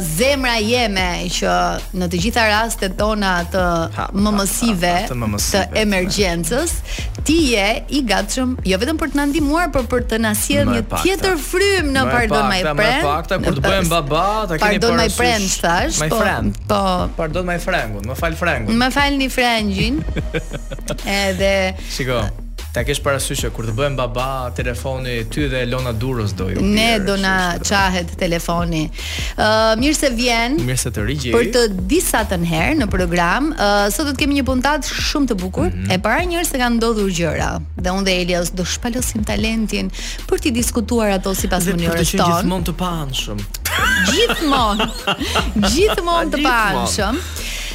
zemra jeme që në të gjitha rastet tona të mëmësive të, të emergjencës ti je i gatshëm jo vetëm për të na ndihmuar por për të na sjell një tjetër frym në pardon my friend të paktën kur të bëhem baba ta keni pardon my friend thash my po, friend po pardon my friend më fal friend më falni friendin edhe shiko Ta kesh parasysh që kur të bëhem baba, telefoni ty dhe Elona Durrës do ju. Ne do na çahet telefoni. Ë uh, mirë se vjen. Mirë se të rigjej. Për të disatën herë në program, uh, sot do të kemi një puntatë shumë të bukur. Mm -hmm. E para njerëz se kanë ndodhur gjëra dhe unë dhe Elios do shpalosim talentin për t'i diskutuar ato sipas mënyrës tonë. Dhe për të qenë gjithmonë të paanshëm. Gjithmonë. Gjithmonë të paanshëm.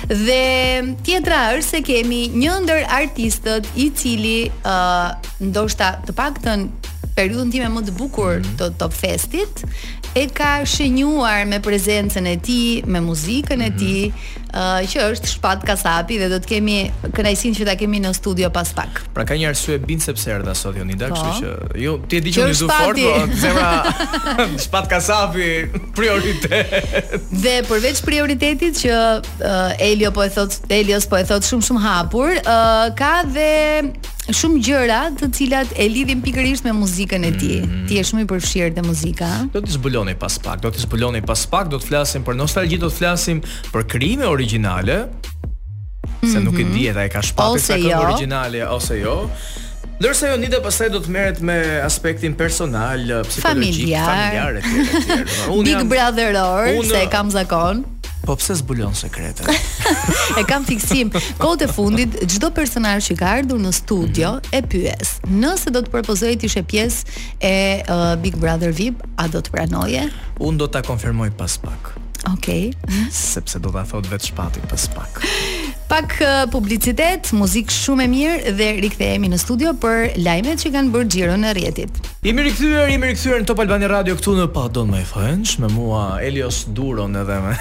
Dhe tjetra është se kemi një ndër artistët i cili ë uh, ndoshta të paktën periudhën time më të bukur mhm. të Top Festit e ka shënjuar me prezencën e tij, me muzikën e mhm. tij, uh, që është Shpat Kasapi dhe do të kemi kënaqësinë që ta kemi në studio pas pak. Pra ka një arsye bindëse pse erdha sot Jonida, kështu po. që ju ti e di që unë jam fort, po zemra Shpat Kasapi prioritet. Dhe përveç prioritetit që uh, Elio po e thot, Elios po e thot shumë shumë hapur, uh, ka dhe shumë gjëra të cilat e lidhin pikërisht me muzikën e tij. Mm -hmm. Ti je shumë i përfshirë te muzika. Do t'i zbuloni pas pak, do t'i zbuloni pas pak, do të flasim për nostalgji, do të flasim për krijime origjinale. Se mm -hmm. nuk e mhm. di a i ka Shpati sa jo. origjinale ose jo. Ndërsa Jonida pastaj do të merret me aspektin personal, psikologjik, familjar etj. Unë Big Brother-or, se e kam zakon. Po pse zbulon sekretet? e kam fiksim. Kohët e fundit çdo personazh që ka ardhur në studio mm -hmm. e pyes, nëse do të propozohej të ishe pjesë e uh, Big Brother VIP, a do të pranoje? Unë do ta konfirmoj pas pak. Okej. Okay. Sepse do ta thot vetë Shpati pas pak. Pak publicitet, muzikë shumë e mirë dhe rikthehemi në studio për lajmet që kanë bërë xhiron e rrjetit. Jemi rikthyer, jemi rikthyer në Top Albania Radio këtu në Pardon My French me mua Elios Duron edhe me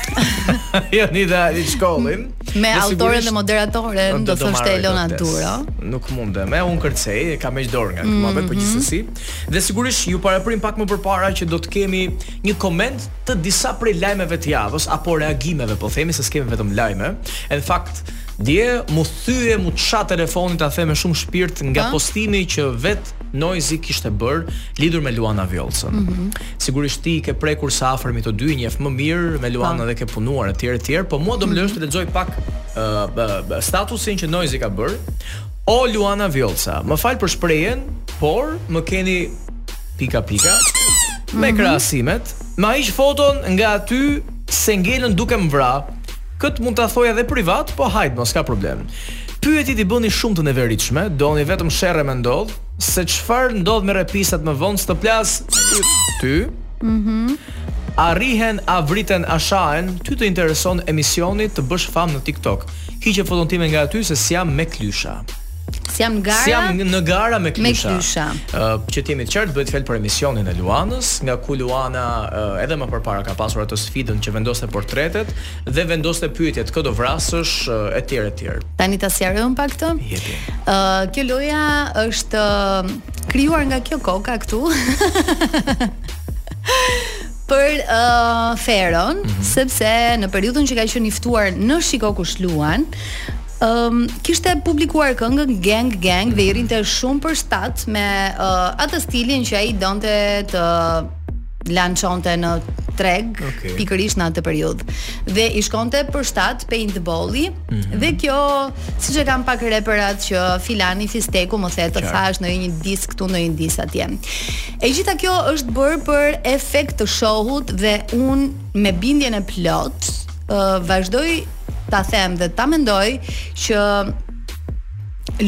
Jonida Aliçkollin. Me autorin dhe moderatoren do të thoshte Elona Duro. Nuk mundem, se un kërcej, e kam meq dorë nga mm -hmm. më bëj po mhm. gjithsesi. Dhe sigurisht ju paraprimë pak më përpara që do të kemi një koment të disa prej lajmeve të javës apo reagimeve, po themi se s'kemi vetëm lajme. Në fakt, dje m'u thye, m'u ça telefoni ta them me shumë shpirt nga po? postimi që vet Noizy kishte bër lidhur me Luana Vjollcën. Mm -hmm. Sigurisht ti i ke prekur së afërmi të dy, njef më mirë me Luana dhe ke punuar etj etj, po mua do më lësh të lexoj pak uh, statusin që Noizy ka bër. O Luana Vjollca, më fal për shprehjen, por më keni pika pika me mhm. krahasimet, ma hiq foton nga aty se ngelën duke më vra. Kët mund ta thoj edhe privat, po hajt mos ka problem. Pyetjet i bëni shumë të neveritshme, doni vetëm sherre me ndodh, se çfarë ndodh me repistat më vonë s'të plas ty. Mhm. Mm a rrihen, a vriten, a shahen, ty të intereson emisioni të bësh famë në TikTok. Hiqe foton time nga aty se s'jam me klysha. S'jam në gara. S'jam në gara me klysha. Me klysha. Uh, që t'jemi të qartë, bëhet fjalë për emisionin e Luanës, nga ku Luana uh, edhe më përpara ka pasur atë sfidën që vendoste portretet dhe vendoste pyetjet kë do vrasësh etj uh, etj. Tani ta sqarojmë pak këtë. Jepi. Uh, kjo loja është uh, krijuar nga kjo koka këtu. për uh, Feron, mm -hmm. sepse në periudhën që ka qenë i ftuar në Shiko kush luan, Ëm um, kishte publikuar këngën Gang Gang dhe i rrinte shumë për shtat me uh, atë stilin që ai donte të lançonte në treg okay. pikërisht në atë periudhë. Dhe i shkonte për shtat paintballi mm -hmm. dhe kjo siç e kanë pak reperat që Filani Fisteku më the të Qar. thashë një diss këtu një diss atje. E gjitha kjo është bërë për efekt të show-t dhe unë me bindjen e plotë uh, vazhdoj ta them dhe ta mendoj që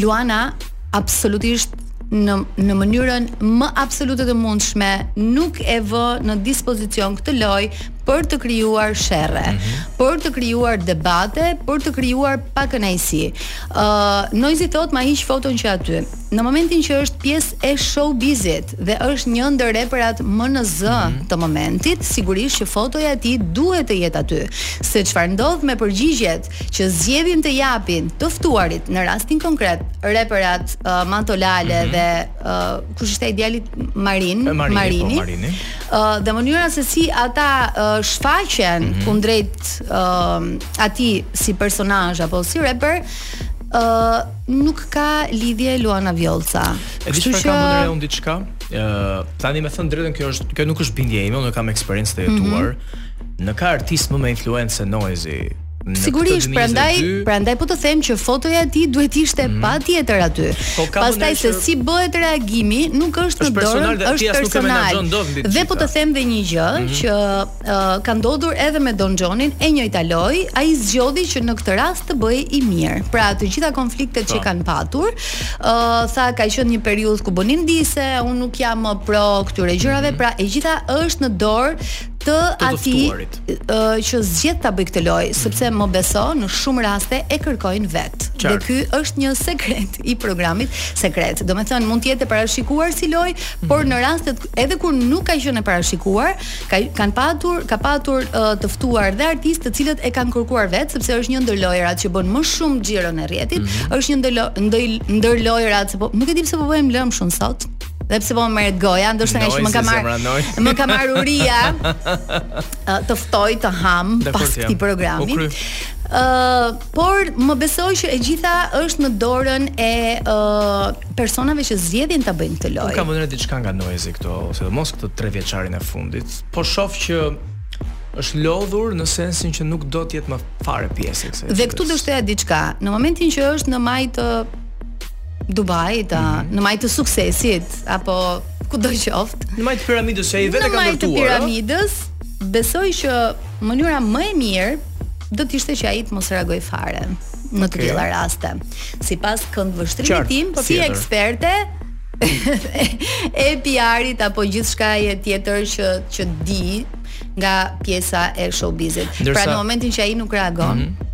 Luana absolutisht në në mënyrën më absolute të mundshme nuk e vë në dispozicion këtë lojë për të krijuar sherre, mm -hmm. për të krijuar debate, për të krijuar pakënaqësi. Ë, uh, Noizy thotë ma hiq foton që aty. në momentin që është pjesë e showbizit dhe është një ndër reperat më në zë mm -hmm. të momentit, sigurisht që fotoja e tij duhet të jetë aty. Se çfarë ndodh me përgjigjet që zgjedhin të japin të ftuarit në rastin konkret, reperat uh, Matolale mm -hmm. dhe uh, kush ishte ai djali Marin, e, Marini, Marini. Po, Marini. Uh, dhe mënyra se si ata uh, shfaqen mm -hmm. kundrejt uh, atij si personazh apo si reper, uh, Nuk ka lidhje Luana Vjollca. E di çfarë ka ndonjëherë unë diçka? Ë, tani me thënë të drejtën kjo është, kjo nuk është bindja ime, unë kam eksperiencë të mhm. jetuar. Mm -hmm. Në ka artist më me influencë Noizy. Sigurisht, prandaj, prandaj po të them që fotoja e tij duhet të ishte mm -hmm. patjetër aty. Po Pastaj se si bëhet reagimi, nuk është në dorë, është personal. Dhe po të them dhe një gjë mm -hmm. që Uh, ka ndodhur edhe me Don Jonin e njëjta lojë, ai zgjodhi që në këtë rast të bëjë i mirë. Pra të gjitha konfliktet që po. kanë patur, ë uh, tha ka qenë një periudhë ku bënin diss-e, unë nuk jam më pro këtyre gjërave, mm -hmm. pra e gjitha është në dorë të, të atij uh, që zgjedh ta bëj këtë lojë, mhm. sepse më beso në shumë raste e kërkojnë vet. Dhe ky është një sekret i programit sekret. Domethënë mund të jetë e parashikuar si lojë, mm -hmm. por mhm. në rastet edhe kur nuk ka qenë e parashikuar, ka kanë patur ka patur uh, të ftuar dhe artistë të cilët e kanë kërkuar vet sepse është një ndër lojërat që bën më shumë xhiron e rrjetit, mm -hmm. është një ndër ndër ndër lojërat se po nuk e di pse po bëhem lëmsh shumë sot. Dhe pse po më merret goja, ndoshta nga që më ka marr më ka marr uria uh, të ftoj të ham pas këtij programi. Ë uh, Por më beso që e gjitha është në dorën e uh, personave që zgjedhin ta bëjnë këtë lojë. Unë kam vënë diçka nga Noizi këto, sidomos këtë 3 vjeçarin e fundit. Po shoh që është lodhur në sensin që nuk do të jetë më fare pjesë e kësaj. Dhe këtu do shtoja diçka. Në momentin që është në majë të Dubait, a, mm -hmm. në majë të suksesit apo kudo qoftë. Në majë të piramidës që ai vetë ka ndërtuar. Në majë të piramidës, besoj që Mënyra më e mirë do të ishte që ai të mos reagoj fare në të tilla raste. Sipas këndvështrimit tim, si ti eksperte e PR-it apo gjithçka e tjetër që që di nga pjesa e showbizit. Ndërsa, pra në momentin që ai nuk reagon, mm -hmm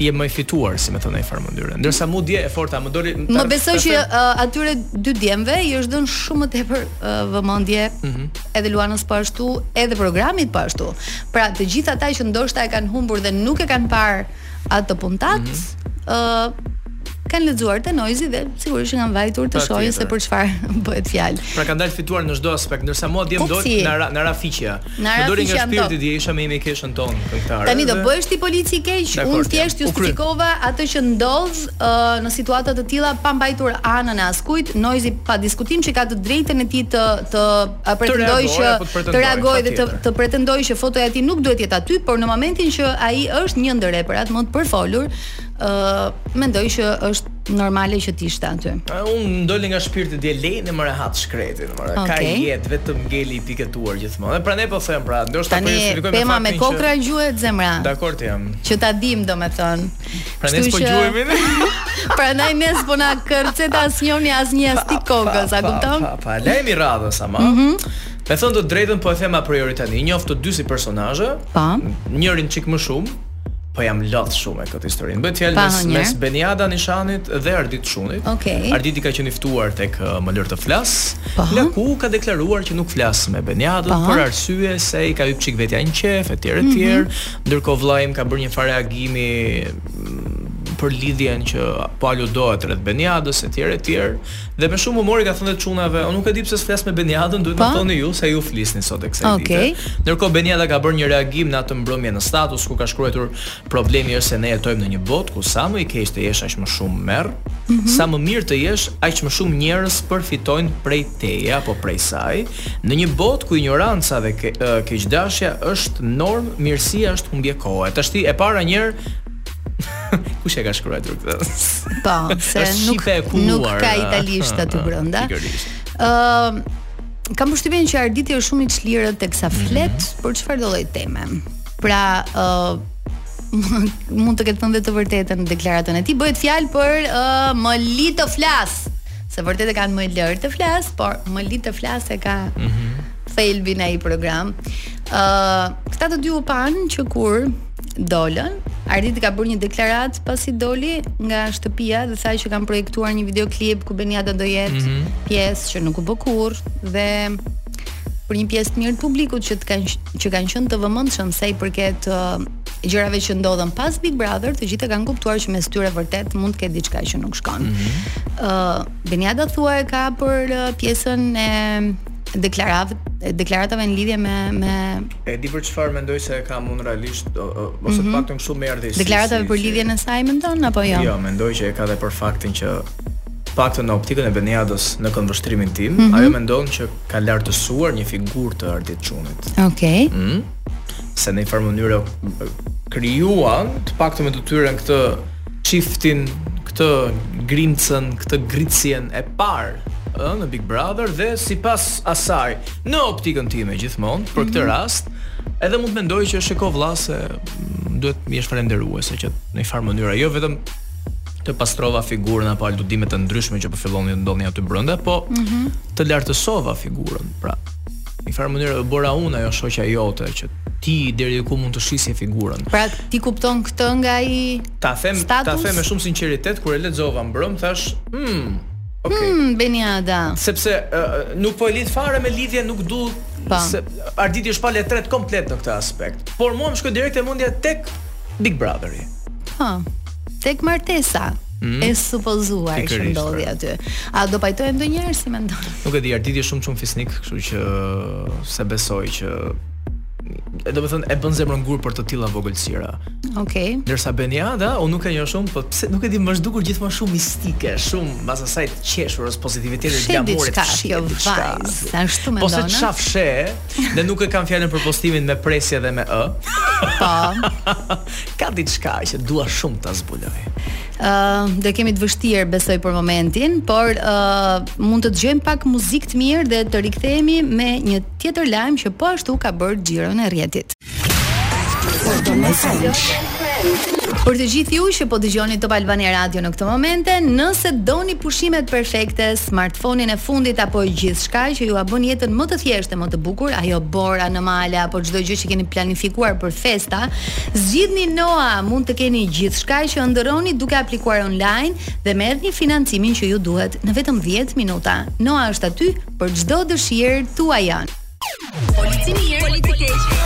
je më i fituar si me thënë në njëfarë mënyre. Ndërsa mu dje e forta më doli Më besoj që uh, atyre dy djemve i është dhënë shumë më tepër uh, vëmendje. Mm -hmm. edhe Luanës po ashtu, edhe programit po ashtu. Pra të gjithë ata që ndoshta e kanë humbur dhe nuk e kanë parë atë puntat, ë mm -hmm. kanë lexuar te Noizi dhe sigurisht që kanë vajtur të shohin se për çfarë bëhet fjalë. Pra kanë dalë fituar në çdo aspekt, ndërsa mua dje m'doli na ra, na rafiqja. Na ra, m'doli nga shpirti dhe isha me një mikeshën tonë këngëtare. Tani do bëhesh ti polici i keq, unë thjesht justifikova atë që ndodh në situata të tilla pa mbajtur anën e askujt, Noizi pa diskutim që ka të drejtën e tij të të pretendojë që të reagojë dhe të të pretendojë që fotoja e tij nuk duhet të jetë aty, por në momentin që ai është një ndër reperat më të përfolur, ë uh, mendoj që është normale që të ishte aty. Mu m'doli nga shpirti dje lëreni më rehat i shkreti, më rehat. Okay. Ka jetë vetëm ngeli i piketuar gjithmonë. Dhe prandaj po them pra, ndoshta po justifikojmë faktin që Tani pema me kokrra gjuhet zemra. Dakor jam. Që ta dim domethënë. Pra ne s'po gjuhemi. Pra ne ne s'po na kërcet asnjëni asnjë as ti kokës, a kupton? Pa, pa, lajmi i radhës ama. Mm -hmm. Me thënë të drejtën po e them a priori tani, i njoh të dy si personazhe, pa. njërin çik më shumë, po jam lodh shumë me këtë historinë. Bëhet fjalë mes, mes Beniada Nishanit dhe Ardit Çunit. Okay. Arditi ka qenë i ftuar tek uh, më lër të flas, ku ka deklaruar që nuk flas me Beniadën për arsye se i ka hyrë çik vetja në qef etj etj. Mm -hmm. Ndërkohë vëllai im ka bërë një farë reagimi për lidhjen që po aludohet rreth Beniadës etj etj dhe me shumë humor i ka thënë çunave, unë nuk e di pse s'flas me Beniadën, duhet ta po. thoni ju se ju flisni sot e kësaj okay. dite. Ndërkohë Beniada ka bërë një reagim natë mbrëmë në status ku ka shkruar problemi është se ne jetojmë në një botë ku sa më i keq të jesh aq më shumë merr, mm -hmm. sa më mirë të jesh aq më shumë njerëz përfitojnë prej teje apo prej saj. Në një botë ku injoranca dhe keqdashja është normë, mirësia është humbje kohe. Tashti e para një herë Kush e ka shkruar këtë? Po, se nuk nuk ka italisht aty brenda. Ëm kam përshtypjen që Arditi është shumë i çlirë teksa mhm. flet mm -hmm. për çfarëdo lloj teme. Pra, ë uh, mund të ketë thënë dhe të vërtetën në deklaratën e tij, bëhet fjalë për uh, më li të flas. Se vërtet e kanë më lër të flas, por më li të flas e ka mm -hmm. thelbin ai program. Uh, këta të dy u panë që kur dolën, Arditi ka bërë një deklaratë pasi doli nga shtëpia dhe tha që kanë projektuar një videoklip ku Beniada do jetë mm -hmm. pjesë që nuk u bë kurrë dhe për një pjesë të mirë të publikut që të kanë që kanë qenë të vëmendshëm sa i përket uh, gjërave që ndodhën pas Big Brother, të gjithë e kanë kuptuar që mes tyre vërtet mund të ketë diçka që nuk shkon. Ëh, mm -hmm. uh, Beniada thua e ka për uh, pjesën e deklaratë deklaratave në lidhje me me e di për çfarë mendoj se e ka mund realisht ose mm -hmm. të mhm. paktën kështu më erdhi deklaratave si, për lidhjen e saj mendon apo jo jo mendoj që e ka dhe për faktin që paktën në optikën e Beniadës në këndvështrimin tim mm -hmm. ajo mendon që ka lartësuar një figurë të Ardit Çunit okay mm -hmm. se në një farë mënyre krijuan të paktën me detyrim këtë çiftin, këtë grimcën, këtë krisjen e parë ë në Big Brother dhe sipas asaj në optikën time gjithmonë për këtë mhm. rast edhe mund të mendoj që është shiko vëlla se mm, duhet të jesh falënderues se që në një farë mënyre jo vetëm të pastrova figurën apo aludimet e ndryshme që po fillonin të ndodhnin aty brenda, po mm -hmm. të lartësova figurën. Pra, Në një farë mënyre u bëra unë ajo shoqja jote që ti deri diku mund të shihje figurën. Pra ti kupton këtë nga ai Ta them, status? ta them me shumë sinqeritet kur e lexova mbrëm, thashë, "Hm, okay. Hmm, Beniada. Sepse uh, nuk po e lidh fare me lidhje, nuk dua pa. Po. se Arditi është palë e tretë komplet në këtë aspekt. Por mua më shkoi direkt mendja tek Big Brotheri. Ha. Tek martesa. mm. e supozuar që ndodhi pra. aty. A do pajtohen ndonjëherë si mendon? Nuk e di, Arditi shumë çun fisnik, kështu që s'e besoj që e, do të thënë e bën zemrën gur për të tilla vogëlsira. Okej. Okay. Ndërsa Beniada, unë nuk e njoh shumë, po pse nuk e di, më është dukur gjithmonë shumë mistike, shumë mbas asaj të qeshure ose pozitivitetit të, glamurit. Fsheh diçka kjo vajzë, ashtu mendon. Po se ça fsheh, ne nuk e kam fjalën për postimin me presje dhe me ë. Po. Ka diçka që dua shumë ta zbuloj. Ë, uh, do kemi të vështirë besoj për momentin, por ë uh, mund të dëgjojmë pak muzikë të mirë dhe të rikthehemi me një tjetër lajm që po ashtu ka bërë xhiron e rrjetit. Për të gjithë ju që po dëgjoni Top Albania Radio në këto momente, nëse doni pushimet perfekte, smartphone-in e fundit apo gjithçka që jua bën jetën më të thjeshtë Dhe më të bukur, ajo bora në male apo çdo gjë që keni planifikuar për festa, zgjidhni Noa, mund të keni gjithçka që ëndërroni duke aplikuar online dhe merrni financimin që ju duhet në vetëm 10 minuta. Noa është aty për çdo dëshirë tuajën. Polici i mirë, polici i keq.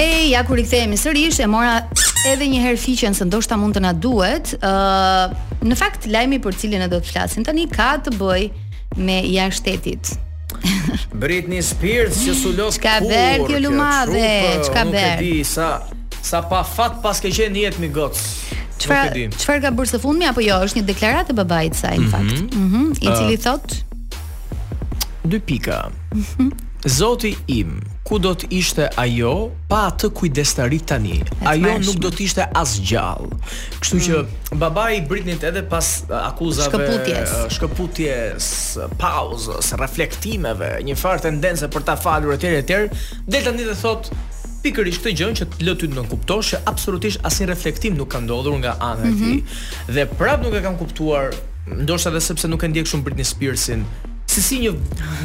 Hey, ja ku rikthehemi sërish e mora edhe një herë fiqen se ndoshta mund të na duhet. Ë, uh, në fakt lajmi për të cilin do të flasim tani ka të bëjë me jashtë shtetit. Britney Spears që s'u lodh Çka bërë kjo lumëmadhe? Çka bërë? Nuk e di sa sa pa fat paske qenë në jetë mi goc. Çfarë çfarë ka bërë së fundmi apo jo? Është një deklaratë e babait të saj në mhm. fakt. Ëh, mm -hmm. i cili uh, thotë dy pika. Zoti im, ku do të ishte ajo Pa atë kujdestari tani, ajo nuk do të ishte as gjallë. Kështu që mm. babai i Britnit edhe pas akuzave, shkëputjes, pauzës, reflektimeve, një farë tendence për ta falur etj etj, del tani dhe thotë pikërisht këtë gjë që të lë ty të nënkuptosh që absolutisht asnjë reflektim nuk ka ndodhur nga ana e mhm. tij. Mm -hmm. Dhe prap nuk e kam kuptuar, ndoshta edhe sepse nuk e ndjek shumë Britney Spearsin, Se si një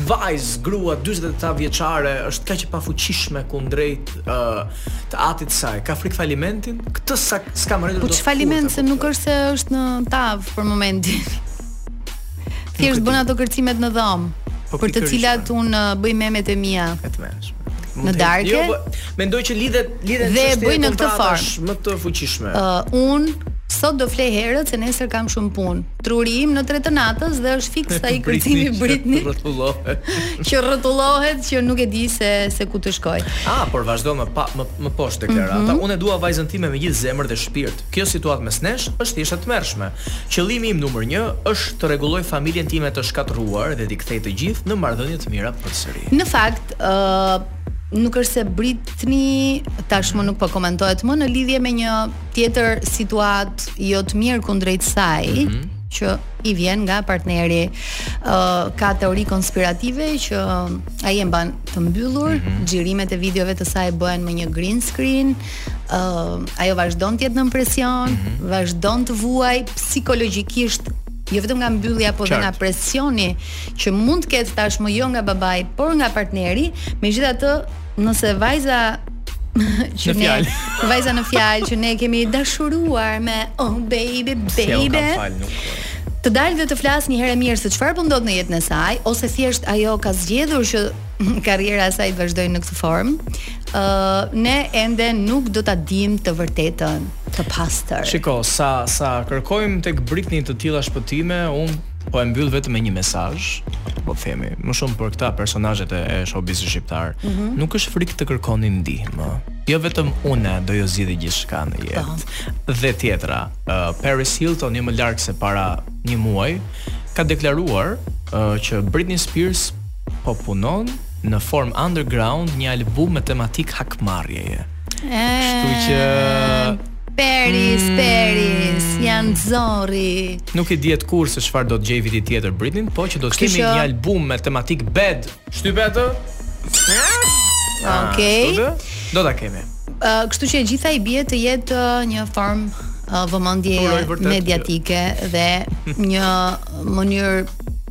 vajzë, grua 40 e ca vjeçare është kaq e pafuqishme kundrejt ë uh, të atit të saj. Ka frikë falimentimin? Këtë s'e kam marrë vesh dot. Po ç'faliment se nuk është se është në tavë për momentin. Thjesht bën ato kërcimet në dhomë. Po për të cilat un uh, bëj memet e mia. Vetëm. Në darkë. Jo, po, mendoj që lidhet lidhet me çështje të tjera më të fuqishme. Ë uh, un sot do flej herët se nesër kam shumë punë. Truri im në tre të natës dhe është fiks ai kërcimi i Britnit. Që rrotullohet që nuk e di se se ku të shkoj. Ah, por vazhdon më pa, më, më poshtë deklarata. Mm -hmm. Unë e dua vajzën time me gjithë zemër dhe shpirt. Kjo situatë mes nesh është thjesht e tmerrshme. Qëllimi im numër 1 është të rregulloj familjen time të shkatërruar dhe t'i kthej të gjithë në marrëdhënie të mira përsëri. Në fakt, ë uh, nuk është se Britni tashmë nuk po komentohet më në lidhje me një tjetër situatë jo të mirë kundrejt saj, mm -hmm. që i vjen nga partneri uh, ka teori konspirative që ai e mban të mbyllur, mm -hmm. xhirimet e videove të saj bëhen me një green screen, uh, ajo vazhdon të jetë nën presion, mm -hmm. vazhdon të vuajë psikologjikisht jo vetëm nga mbyllja po dhe nga presioni që mund të ketë tashmë jo nga babai, por nga partneri, megjithatë nëse vajza që vajza në fjalë që ne kemi dashuruar me oh baby baby. Po. Të dalë dhe të flasë një herë e mirë se çfarë po ndodh në jetën e saj ose thjesht ajo ka zgjedhur që karriera e saj të vazhdojë në këtë formë. Ë uh, ne ende nuk do ta dimë të vërtetën të pastër. Shiko, sa sa kërkojmë tek Britney të tilla shpëtime, un po e mbyll vetëm me një mesazh, po themi, më shumë për këta personazhet e, e showbizit shqiptar. Mm -hmm. Nuk është frikë të kërkoni ndihmë. Jo vetëm unë do e zgjidh gjithçka në jetë. Po. Dhe tjetra, uh, Paris Hilton një jo më larg se para një muaj ka deklaruar uh, që Britney Spears po punon në formë underground një album me tematikë hakmarrjeje. Kështu që Peris, Peris, jam sorry. Nuk i dihet kurrë se çfarë do të gjejë viti tjetër Britnin, po që do të kemi një album me tematikë bad. Shtype atë? Okej. Ah, do ta kemi. Kështu që e gjitha i bie të jetë një formë vëmendje mediatike dhe një mënyrë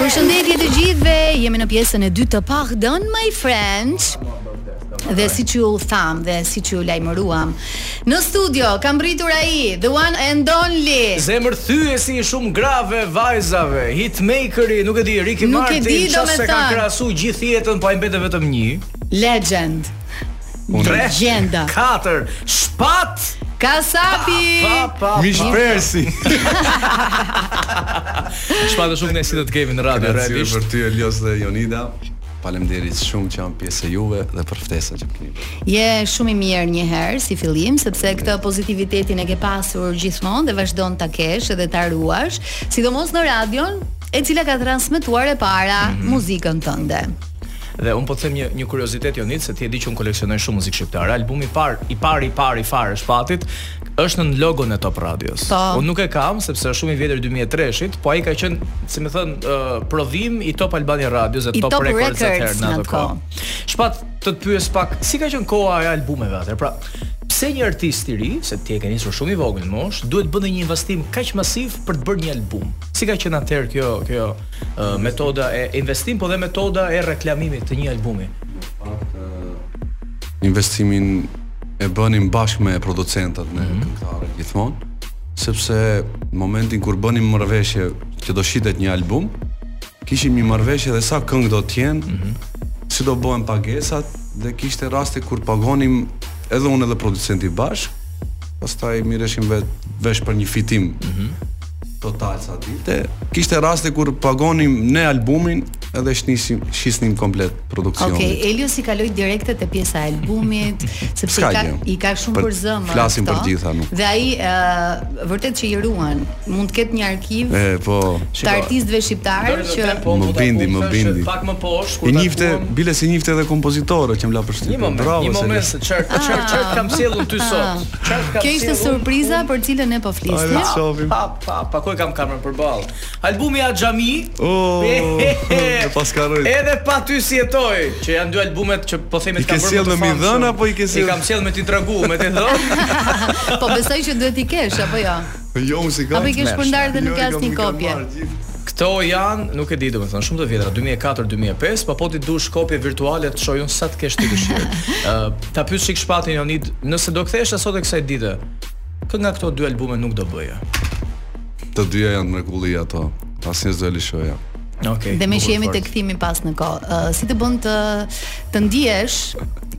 Përshëndetje të gjithëve, jemi në pjesën e dytë të Pardon My French. Dhe siç ju thamë dhe siç ju lajmëruam Në studio ka mbërritur ai The one and only Zemërthyesi i shumë grave, vajzave Hitmakeri, nuk e di, Ricky Martin Nuk e di domethënë Ça s'e kam thirrur gjithë jetën, pa po i mbetet vetëm një Legend Tre, legjenda. Katër, Shpat Kasapi. Pa, pa, pa, mirë se erdhe. Shpat e shumë ne si do të kemi në radio realisht. Për ty Elios dhe Jonida. Faleminderit shumë që jam pjesë e juve dhe për ftesën që më keni bërë. Je shumë i mirë një herë si fillim sepse këtë pozitivitetin e ke pasur gjithmonë dhe vazhdon ta kesh dhe ta ruash, sidomos në radion e cila ka transmetuar e para mm -hmm. muzikën tënde. Dhe un po të them një një kuriozitet Jonit se ti e di që un koleksionoj shumë muzikë shqiptare. Albumi i parë, i parë, i parë, i parë i Shpatit, është nën logon e Top Radios. Po. Un nuk e kam sepse është shumë i vjetër 2003-shit, po ai ka qenë, si më thënë, uh, prodhim i Top Albania Radios dhe I Top, Top Records atëherë në atë kohë. Shpat të të pyes pak, si ka qenë koha e albumeve atëherë? Pra, pse një artist i ri, se ti e ke nisur shumë i vogël në moshë, duhet të bënte një investim kaq masiv për të bërë një album? Si ka qenë atëherë kjo kjo uh, metoda e investim po dhe metoda e reklamimit të një albumi. Në fakt uh, investimin e bënim bashkë me producentët ne këngëtarët mm -hmm. gjithmonë, sepse në momentin kur bënim marrëveshje që do shitet një album, kishim një marrëveshje dhe sa këngë do të jenë, mm -hmm. si do bëhen pagesat dhe kishte raste kur pagonim edhe unë edhe producenti bashkë, pastaj mirreshim vesh për një fitim. Mm -hmm. Total sa del. Kishte raste kur pagonim ne albumin edhe shnisim shisnim komplet produksionin. Okej, okay, Elios i kaloi direkt te pjesa e albumit, sepse i ka i ka shumë për, për zemër. Flasim për të gjitha nuk. Dhe ai ë vërtet që i ruan, mund të ketë një arkiv. E po. Të artistëve shqiptarë që po, më bindi, më bindi. Pak më poshtë kur ta njifte, bile i njifte edhe kompozitorët që më la përshtypje. Bravo. Një moment, çfarë çfarë kam sjellun ty sot? Kjo ishte surpriza për cilën ne po flisnim. Ai shofi. Pa pa pa ku e kam kamerën përballë. Albumi Aj xhanëm. Oh, e paska rrit. Edhe pa ty s'jetoj, që janë dy albumet që po themi të kam bërë. I ke sjell me m'i dhën apo i ke sjell? I kam sjell me t'i tregu, me t'i dhën. Po besoj që duhet t'i kesh apo jo. Jo unë s'i kam. Apo i ke shpërndarë dhe nuk ke asnjë kopje. Këto janë, nuk e di domethënë, shumë të vjetra, 2004, 2005, pra po t'i dush kopje virtuale të çoj unë sa të kesh ti dëshirë. Ë, uh, ta pyes çik Shpatin Jonid, nëse do kthehesh sot e kësaj dite, kë nga këto dy albume nuk do bëje? Të dyja janë mrekulli ato. Asnjë s'do e lëshoja. Okay, dhe meqë jemi te kthimi pas në kohë uh, si të bën të, të ndjesh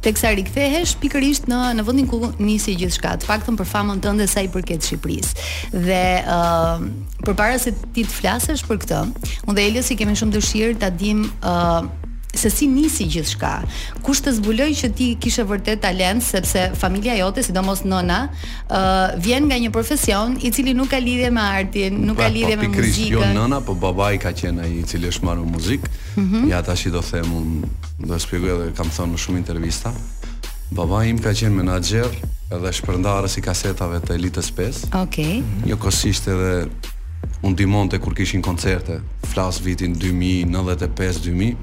teksa rikthehesh pikërisht në në vendin ku nisi gjithçka. Të paktën për famën tënde sa i përket Shqipërisë. Dhe ë uh, përpara se ti të flasësh për këtë, unë dhe Eliosi kemi shumë dëshirë ta dim ë uh, se si nisi gjithçka. Kush të zbuloi që ti kishe vërtet talent sepse familja jote, sidomos nëna, uh, vjen nga një profesion i cili nuk ka lidhje me artin, nuk pra, ka lidhje po, me jo muzikën. Jo nëna, po babai ka qenë ai i cili është marrë me muzikë. Mm -hmm. Ja tashi do them un, do shpjegoj edhe kam thënë në shumë intervista. Babai im ka qenë menaxher edhe shpërndarës i kasetave të Elitës 5. Okej. Okay. Njëkohësisht edhe u ndihmonte kur kishin koncerte, flas vitin 2095-2000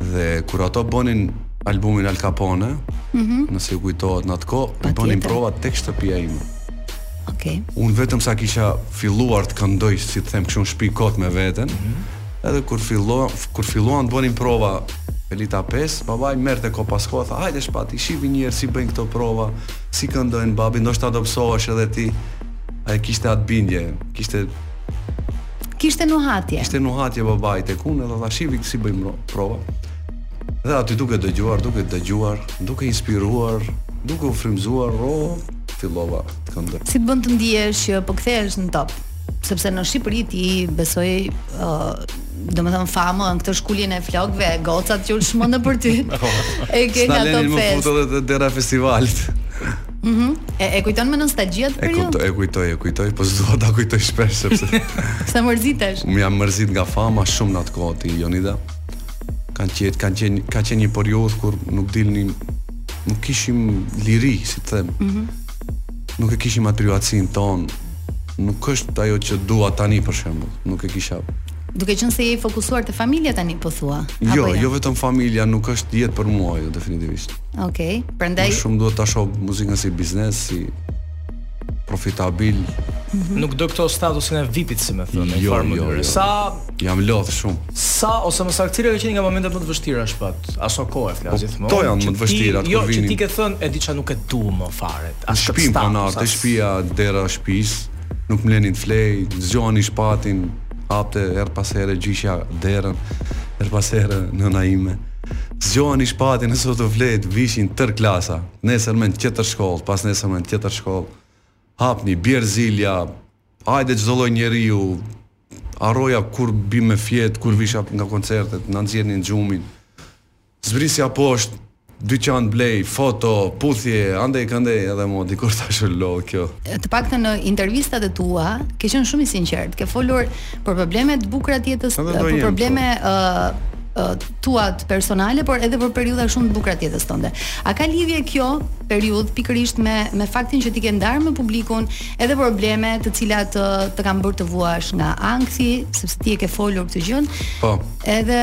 dhe kur ato bonin albumin Al Capone, mm -hmm. nëse ju kujtohet në atë kohë, i bënin prova tek shtëpia ime. Okej. Okay. Unë vetëm sa kisha filluar të këndoj, si të them, kështu shtëpi kot me veten. Mm -hmm. Edhe kur filluan, kur filluan të bënin prova Elita 5, babai më merrte kohë pas kohe, tha, hajde Shpat, i shihim një herë si bëjnë këta prova, si këndojnë babi, ndoshta do mësohesh edhe ti. Ai kishte atë bindje, kishte kishte nuhatje. Kishte nuhatje babai tek unë, dhe tha shifi si bëjmë prova. Dhe aty duke dëgjuar, duke dëgjuar, duke inspiruar, duke u frymzuar, o, fillova të këndoj. Si të bën të ndihesh që po kthehesh në Top? Sepse në Shqipëri, ti besoj ë domethënë famën këtë shkullin e flokëve, gocat që u çmendën për ty, e ke nga Top Fest. S'më linin me u fut te dera festivalit. Mm -hmm. e, e kujton me nostalgji atë periudhë? E kujtoj, e kujtoj, po s'dua ta kujtoj shpesh, sepse... Se mërzitesh? Unë jam mërzit nga fama shumë në atë kohë ti, Jonida. kanë qenë kanë qenë ka qenë një periudhë kur nuk dilnim nuk kishim liri, si të them. Mm -hmm. Nuk e kishim atë privatësinë tonë. Nuk është ajo që dua tani për shembull. Nuk e kisha. Duke qenë se je i fokusuar te familja tani po thua. Jo, jo, jo vetëm familja, nuk është jetë për mua ajo definitivisht. Okej. Okay. Prandaj më shumë dua ta shoh muzikën si biznes, si profitabil. Mhm. Nuk do këtë statusin e VIP-it, domethënë, në një farë, jo, mënyre. Jo. Se jam lodh shumë. Sa ose më saktë cili ka qenë nga momentet më të vështira Shpat, aso kohe flas po, gjithmonë. Po janë më të vështira ato. Jo, që ti ke thënë dhe diçka nuk e du më fare. Në shtëpi po na te shtëpia dera shtëpisë, nuk më linin të flej, zgjoheni Shpatin, hapte herë pas here gjyshja derën, herë pas here nëna ime. Zgjoheni Shpatin se sot të flet, vishin tërë klasa, nesërmen tjetër shkollë, pasnesërmen tjetër shkollë, hapni bjerë zilja, hajde çdo lloj njeriu, harroja kur bija me fjet, kur visha nga koncertet, na nxirrnin gjumin, zbrisja poshtë, dyqan të blej, foto, puthje, andej këndej edhe mo dikur tash u lodh kjo. Të paktën në intervistat e tua ke qenë shumë i sinqertë, ke folur për probleme të bukura të jetës, për probleme ë tuat personale, por edhe për periudha shumë të bukura të jetës tënde. A ka lidhje kjo periudhë pikërisht me me faktin që ti ke ndarë me publikun edhe probleme të cilat të, të kanë bërë të vuash nga ankthi, sepse ti e ke folur këtë gjë. Po. Edhe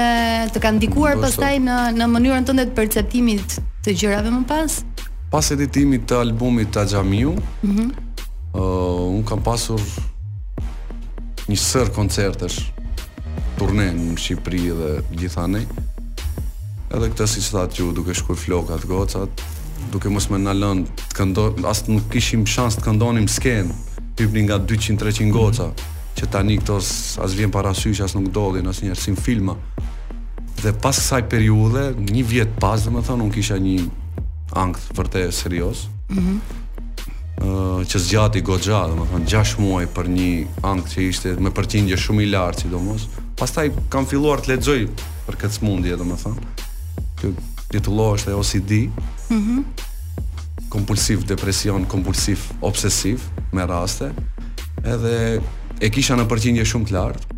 të kanë ndikuar pastaj në në mënyrën tënde të perceptimit të gjërave më pas? Pas editimit të albumit të Xhamiu, ëh, mm -hmm. uh, unë kam pasur një sërë koncertesh turne në Shqipëri dhe gjithanej. Edhe këtë siç thatë ju duke shkulur flokët, gocat, duke mos me na lënë të këndonim, as nuk kishim shans të këndonim skenë, hipnin nga 200-300 mhm. goca, mm -hmm. që tani këto as vijnë parasysh, as nuk dalin, as nëpër filma. Dhe pas kësaj periudhe, një vjet pas, domethënë, unë kisha një ankth vërtet serioz, Mhm. Mm uh, që zgjati goxha, domethënë 6 muaj për një ankth që ishte me përqindje shumë i lartë, sidomos. Pastaj kam filluar të lexoj për këtë smundje, domethënë. Kjo titullohet, është OCD. Mhm. Mm kompulsiv depresion kompulsiv obsesiv me raste. Edhe e kisha në përqindje shumë të lartë.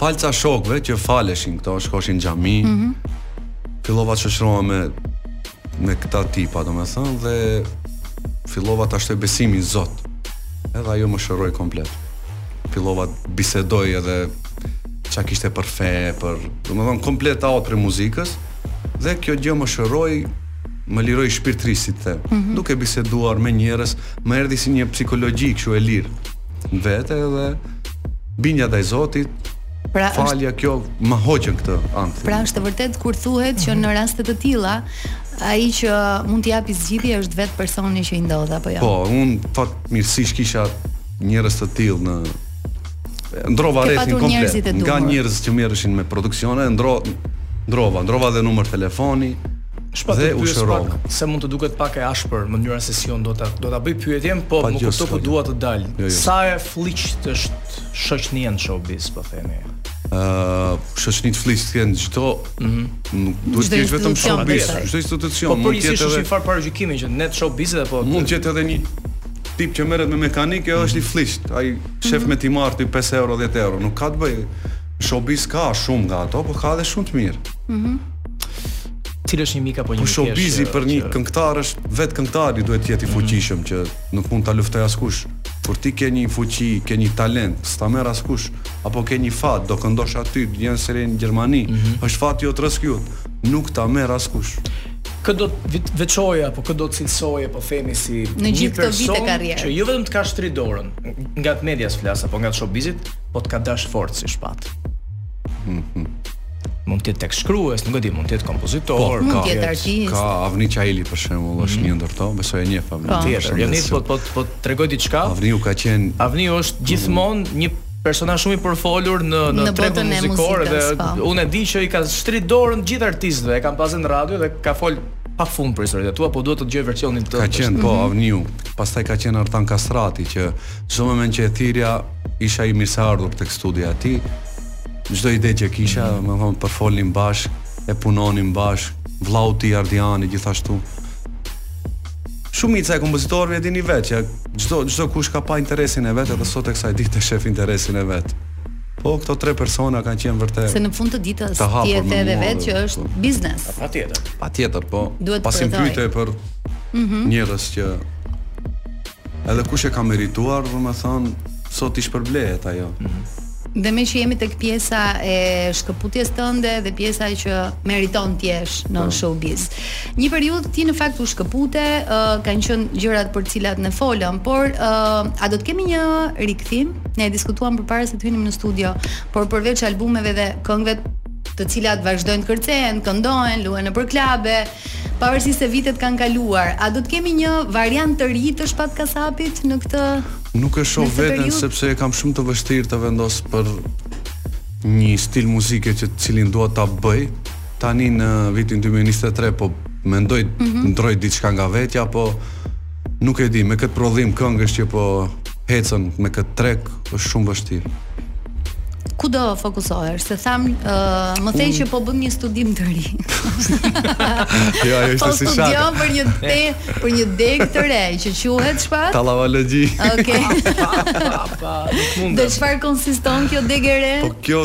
Falë ca shokëve që faleshin këto, shkoshin xhami. Mhm. Mm Fillova të shoqërohem me me këta tipa, domethënë, dhe fillova ta shtoj besimin në Zot, edhe ajo më shëroi komplet. Fillova të bisedoj edhe ça kishte për fe, për, domethënë, komplet out prej muzikës, dhe kjo gjë më shëroi, më liroi shpirtërisht të, mm -hmm. duke biseduar me njerëz, më erdhi si një psikologji kështu e lirë, në vete edhe, bindja ndaj Zotit, Pra është falja këto ma hoqën këtë ankth. Pra është e vërtetë kur thuhet që në raste të tilla ai që mund t'i japi zgjidhje është vetë personi që i ndodh apo jo. Po, un fatmirësisht kisha njerëz të tillë në ndrova rrethin komplet. Nga njerëz që merreshin me produksione, ndro ndrova, ndrova dhe numër telefoni edhe. u shërova. Shpat, Se mund të duket pak e ashpër mënyra se si un do ta do ta bëj pyetjen, po më kupto ku dua të dal. Jo, jo. Sa e flliqt është shoqnia në showbiz, po themi. Uh, shoqni të fëlliqt ke në çdo mm -hmm. Nuk duhet të jesh vetëm showbiz Çdo institucion Po por është si një farë paragjykimi që në të showbizit apo Mund të jetë edhe një tip që merret me mekanike mm -hmm. është i fëlliqt Ai mm -hmm. shef me t'i marr ty 5 euro, 10 euro Nuk ka të bëjë Showbiz ka shumë nga ato, po ka edhe shumë të mirë mm -hmm. Cili është një mik apo një mikeshë Po showbizi për një këngëtar është vetë këngëtari duhet të jetë i mhm. fuqishëm që Nuk mund ta luftojë askush. Kur ti ke nji fuqi, ke nji talent, s'ta merr askush. Apo ke nji fat, do këndosh aty, do nxjerr seri në Gjermani. Është fati jot, rrisku jot. Nuk ta merr askush. Kë do të veçoje apo kë do të cilësoje po themi si në gjithë këto vite karrierë. Që jo vetëm të ka shtri dorën, nga të medias flas apo nga të showbizit, po të ka dash fort si Shpat. mund të jetë tekstshkrues, nuk e di, mund të jetë kompozitor, po, mund të jetë artist. Ka Avni Qahili për shembull, është mhm. një ndër to, besoj e njeh Avnin. Po. Tjetër, jo nëse po po po tregoj diçka. Avniu ka qen Avniu është gjithmonë një personazh shumë i përfolur në në, në tregun muzikor dhe po. unë e di që i ka shtri dorën gjithë artistëve, e kam pas në radio dhe ka fol pafund për historitë e tua, po du të dëgjoj versionin tënd. Ka qen po mhm. Avniu, pastaj ka qen Artan Kastrati që çdo moment që e thirrja Isha i mirëseardhur tek studioja e tij. Çdo ide që kisha, mm. domethënë, e flisnim bashkë, e punonim bashkë. Vllau i tij Ardiani gjithashtu. Shumica e kompozitorëve e dini vetë që çdo çdo kush ka pa interesin e vet edhe sot e kësaj ditë shef interesin e vet. Po këto tre persona kanë qenë vërtet. Se në fund të ditës ti e the edhe vetë që është po. biznes. Patjetër. Patjetër, po. Patëm pyetje për mm -hmm. njerëz që Edhe kush e ka merituar, domethënë, sot i shpërblehet ajo. Mm -hmm. Dhe me që jemi tek pjesa e shkëputjes tënde dhe pjesa që meriton të jesh në oh. showbiz. Një periudhë ti në fakt u shkëpute, uh, kanë qenë gjërat për të cilat ne folëm, por uh, a do të kemi një rikthim? Ne e diskutuam përpara se të hynim në studio, por përveç albumeve dhe këngëve të cilat vazhdojnë të kërcehen, këndohen, luhen nëpër klabe, Pavarësisht se vitet kanë kaluar, a do të kemi një variant të ri të Shpat Kasapit në këtë Nuk e shoh veten sepse e kam shumë të vështirë të vendos për një stil muzike që të cilin dua ta bëj. Tani në vitin 2023 po mendoj mm -hmm. ndërroj diçka nga vetja, po Nuk e di, me këtë prodhim këngësh që po hecën me këtë treg, është shumë vështirë. Ku do fokusohesh? Se thamë, uh, më the që po bën një studim të ri. jo, ajo është po si shaka. Po studion për një te, për një degë të re që quhet çfarë? Tallavologji. Okej. Okay. Dhe çfarë konsiston kjo degë e re? Po kjo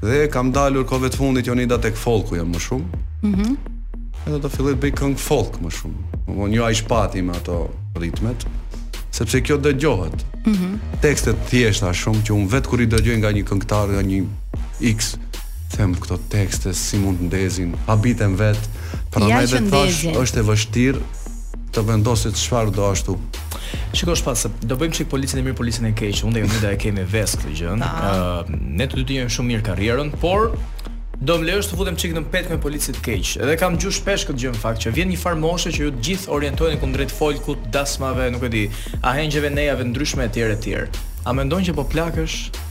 Dhe kam dalur kohët e fundit Jonida tek folku jam më shumë. Mhm. Mm edhe do filloj të bëj këngë folk më shumë. Domthonë jo ai Shpati me ato ritmet, sepse kjo dëgjohet. Mhm. Mm Tekste të thjeshta shumë që un vet kur i dëgjoj nga një këngëtar, nga një X, them këto tekste si mund të ndezin, habitem vet. Prandaj ja, dhe thashë, është e vështirë Të vendosësh çfarë do ashtu. Shiko Shpat se do bëjmë çik policin e mirë, policin e keq. Unë dhe Jonida e kemi ves këtë gjë. Ëh, ne të dy ta njohim shumë mirë karrierën, por do më lejosh të futem çik në petkun e policit të keq. Edhe kam dëgju shpesh këtë gjë në fakt që vjen një farë moshe që ju të gjithë orientoheni kundrejt folkut, dasmave, nuk e di, ahengjeve, nejave të ndryshme etj etj. A mendon që po plakesh?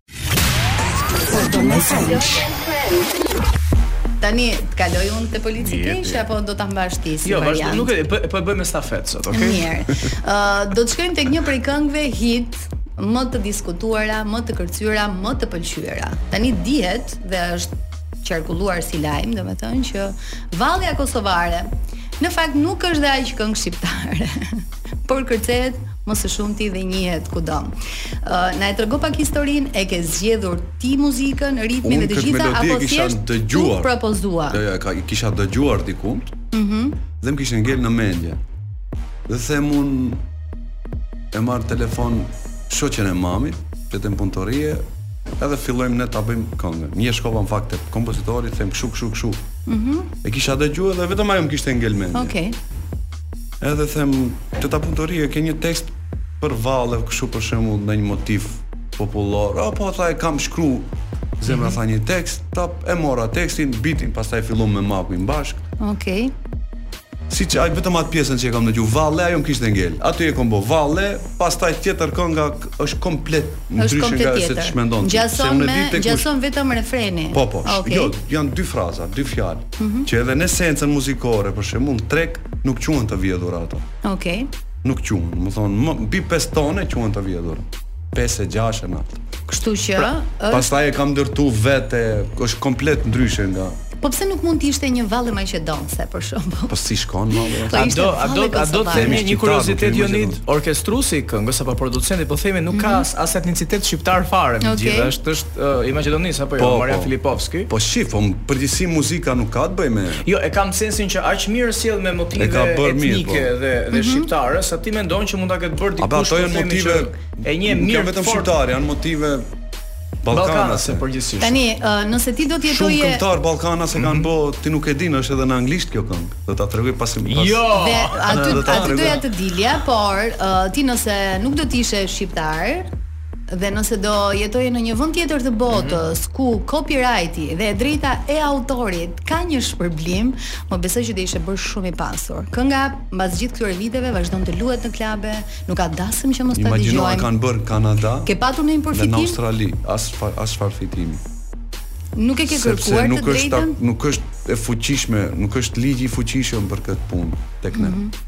Tani të kaloj unë te polici i keq apo do ta mbash ti si jo, variant? Jo, vazhdo, nuk e po, po e bëjmë stafetë sot, okay? Mirë. Ë uh, do të shkojmë tek një prej këngëve hit më të diskutuara, më të kërcyera, më të pëlqyera. Tani dihet dhe është qarkulluar si lajm, domethënë që vallja kosovare në fakt nuk është dhe aq këngë shqiptare. por kërcehet më së shumti dhe njihet kudo. Ë uh, na e trego pak historinë, e ke zgjedhur ti muzikën, ritmin dhe të gjitha apo thjesht dëgjuar. t'u propozua. Jo, jo, e kisha dëgjuar diku. Mhm. Mm dhe më kishte ngel në mendje. Dhe them un e marr telefon shoqen e mamit, Eta Punëtorin, edhe fillojmë ne ta bëjmë këngën. Unë shkova në fakt te kompozitori, them kshu kshu kshu. Mhm. Mm e kisha dëgjuar dhe vetëm ajo më kishte ngel në mendje. Okej. Okay. Edhe them, Eta Punëtori, e ke një tekst për valle, kështu për shembull me një motiv popullor. A po, tha e kam shkru, zemra tha një tekst, ta e mora tekstin, bitin, pastaj fillum me makuin bashk. Okej. Okay. Siç thashë vetëm atë pjesën që e kam në gjuhë, valle, ajo më kishte ngel. Aty e kom bo, valle, pastaj tjetër kënga është komplet ndryshe nga seç mendon. Gjason, me, gjason vetëm refreni. Po, po, okay. jo, janë dy fraza, dy fjalë. Që edhe në esencën muzikore, për shembull, trek nuk quhen të vjedhur ato. Okej. Okay. Nuk quhen, do të thonë, mbi 5 tone quhen të vjedhur. 5 e 6 e nalt. Kështu që pra, është Pastaj e kam ndërtu vetë, është komplet ndryshe nga. Po pse nuk mund të ishte një valle maqedonase për shembull? Po si shkon valle? Po a do a do a do të themi një kuriozitet Jonid, orkestruesi i këngës apo producenti, po themi nuk ka mhm. as etnicitet shqiptar fare, megjithëse është është uh, i Maqedonisë apo jo, po, Marian po, Filipovski. Po shif, në përgjithësi muzika nuk ka të bëjë me Jo, e kam në sensin që aq mirë sjell motive etnike mirë, po. dhe dhe mm -hmm. shqiptare, sa të mendon që mund ta ketë bërë dikush. Ato janë motive jo vetëm shqiptare, janë motive ballkanase përgjithësisht. Tani, uh, nëse ti do të jetoje Shumë këngëtarë ballkanas e kanë mm -hmm. bë, ti nuk e din, është edhe në anglisht kjo këngë. Do ta tregoj pas më pas. Jo. Dhe aty aty doja të dilja, por uh, ti nëse nuk do të ishe shqiptar, Dhe nëse do jetoje në një vend tjetër të botës, mhm. ku copyrighti dhe e drejta e autorit ka një shpërblim, më besoj që do ishe bërë shumë i pasur. Kënga mbas gjithë këtyre viteve vazhdon të luhet në klube, nuk ka dasëm që mos ta dëgjojmë. Imagjino e kanë bërë në Kanada. Ke patur ndonjë përfitim? Në Australi, asi, asi farë fitimi. Nuk e ke kërkuar të drejtën? Nuk është e fuqishme, nuk është ligji i fuqishëm për këtë punë tek ne. Mm -hmm.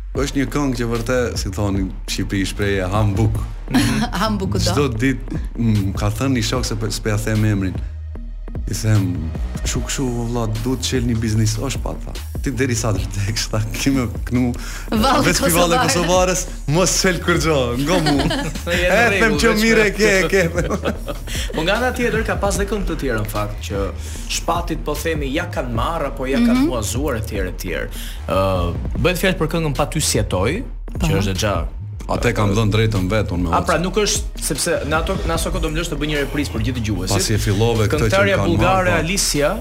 Është një këngë që vërtet, si thoni në Shqipëri shprehjen ham buk. ham buk do. Çdo ditë mm, ka thënë një shok se s'po ia them emrin. I them, kështu kështu vëlla, duhet të çel një biznes, o Shpat, tha. Ti derisa të vdeksh, ta kish me knu. Veç ti Vallen kosovare, mos çel kurrë, ngo mu. E them që mirë e ke, e ke. Po nga ana tjetër ka pas dhe këngë të tjera në fakt që Shpatit po themi ia kanë marr apo ia kanë mhm. huazuar etj etj. Ë, bëhet fjalë për këngën Pa ty s'jetoj, që është xha Atë kam dhënë të drejtën vetë unë me A pra nuk është sepse në ato në aso kohë domethënë të bëj një reprizë për gjithë dëgjuesit. Pasi e fillove këtë që Këngëtarja e kanë bullgare marrë, po. Alicia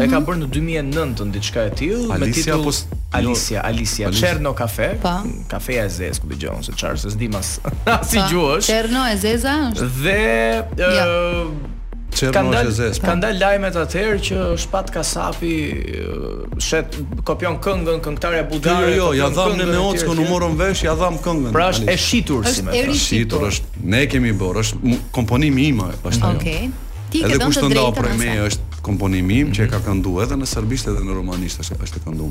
e ka bërë në 2009 diçka e tillë me Alicia, titull po s- jo, Alicia, Alicia, Alicia. Cherno Cafe, Po. kafeja e zezë ku e dëgjon se çfarë se s'dim as as si Po, gjuhësh. Cherno e zeza është. Dhe ë Jo. Kan dal kan dal lajmet atëherë që Shpat Kasapi shet kopjon këngën këngëtare jo, bullgare. Jo, jo, ia dham ne, me Ockon u morëm vesh, ia dham këngën. Pra është e shitur si me thënë. Është shitur, është ne kemi bërë, është komponimi im është ajo. Okej. Ti ke dhënë të drejtën. Edhe kush të ndau për me është komponimi im që e ka këndu edhe në serbisht edhe në rumanisht është është e këndu.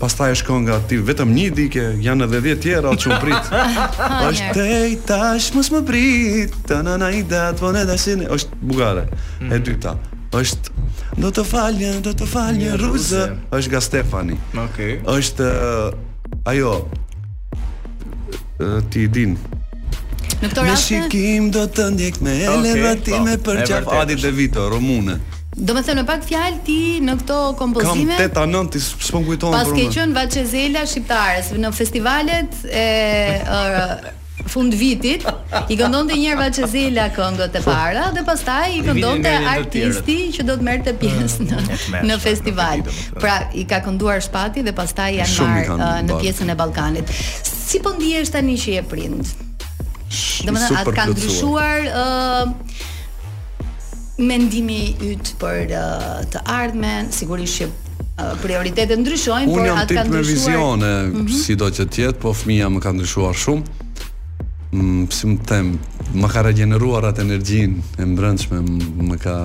Pastaj është kënga ti vetëm një dike, janë edhe 10 tjera o çun prit. është tash mos më prit. Ta na na i dat po ne dashin. Është bullgare. Mm -hmm. E mhm. dyta. Është do të falje, do të fal një rruzë. Është nga Stefani. Okej. Okay. Është uh, ajo uh, ti din. Në këtë rast. Me shikim do të ndjek me okay, po. Levatime për çfarë? Adi De Vito, rumune. Domethënë me pak fjalë ti në këto kompozime Kam 8 a 9 të s'po më kujtohen për momentin. Paske qenë Vaçe Zela shqiptare, se në festivalet e fundvitit i këndonte një herë Vaçe Zela këngët e po. para dhe pastaj i këndonte artisti që do të merrte ah, pjesë në në festival. Pra i ka kënduar Shpati dhe pastaj janë marrë uh, në pjesën e Ballkanit. Si po ndihesh tani që je prind? Domethënë, a të kanë ndryshuar ë uh, Mendimi yt për të ardhmen, sigurisht që prioritetet ndryshojnë, por a të kanë ndryshuar. Unë jam tip me vizione, mm -hmm. sido që të jetë, po fëmija më ka ndryshuar shumë. Mm, si me thënë, ma ka regjeneruar atë energjinë e brendshme, më ka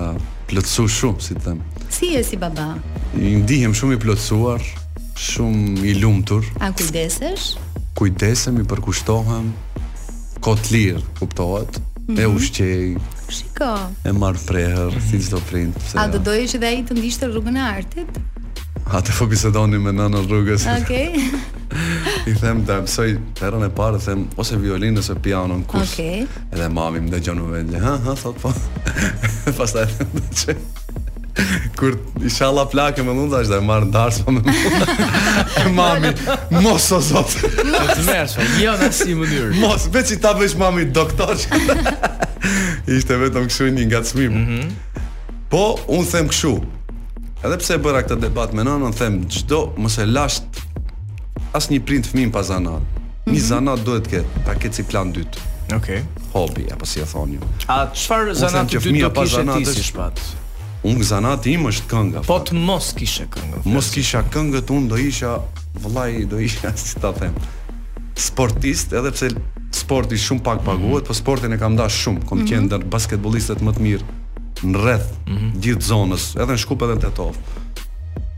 plotësu shumë, si të them. Si je si baba? E ndihem shumë i plotësuar, shumë i lumtur. A kujdesesh? Kujdesem, i përkushtohem, kohën e lirë, kuptohet. Mm -hmm. E mhm. ushqej. Shiko. E marr në prehër, si çdo prind. Se, A do doje që dhe ai të ndiqte rrugën e artit? Atë po e bisedonim me nënën rrugës? Okej. Okay. I them të mësoj herën e parë, them ose violinë ose piano në kurs. Okej. Okay. Edhe mami më dëgjon me vete. Ha, ha, thot po. Pastaj them të çoj. Kur inshallah plakë me mundë edhe e marr në darsma, po mami mos o zot. Mos veç, jo në asnjë mënyrë. Mos veç ta bëjsh mami doktor. Ishte vetëm kështu një ngacmim. Mm -hmm. Po un them kështu. Edhe pse e bëra këtë debat me nënën, them ç'do Zoti e lashtë Asnjë prind fëmijën pa zanat. Një mhm. zanat duhet të ketë, ta ketë si plan të dytë. Okej. Okay. Hobi apo si e thoni ju. A çfarë zanat të dytë do të kishe ti si Shpat? Unë zanati im është kënga. Po të mos kishe këngë. Mos kisha këngën, unë do isha vëllai, do isha si ta them. Sportist, edhe pse sporti shumë pak paguhet, po sportin e kam dashur shumë. Kam mhm. qenë ndër basketbollistët më të mirë në rreth mm -hmm. gjithë zonës, edhe në Shkup edhe në Tetovë.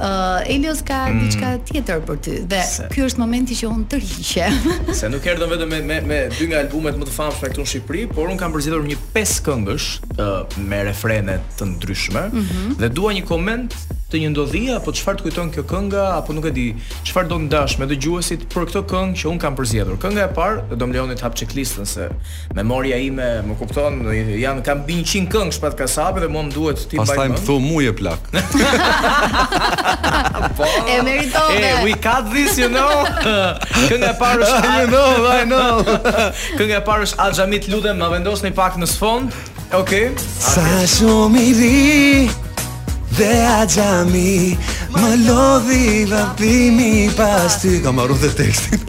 Uh, Elios ka mm. diçka tjetër për ty dhe se. ky është momenti që unë tërhiqem. se nuk erdha vetëm me me me dy nga albumet më të famshme këtu në Shqipëri, por unë kam përzgjedhur një pesëkëngësh uh, me refrene të ndryshme mm -hmm. dhe dua një koment të një ndodhi apo çfarë të kujton kjo kënga apo nuk e di çfarë do të ndash me dëgjuesit për këto këngë që unë kam përzgjedhur. Kënga e parë do më lejoni të hap checklistën se Memoria ime, më kupton, janë kam mbi 100 këngë Shpat Kasapi dhe mua më duhet t'i mbaj. Pastaj më thu mua je plak. po. E meritove. Hey, we cut this, you know. Kënga e parë është you know, I know. Kënga e parë është Axhami, të lutem ma vendosni pak në sfond. Okej. Okay. Sa shumë i vi dhe axhami Më lodhi vrapimi pas ty Ka harru dhe tekstin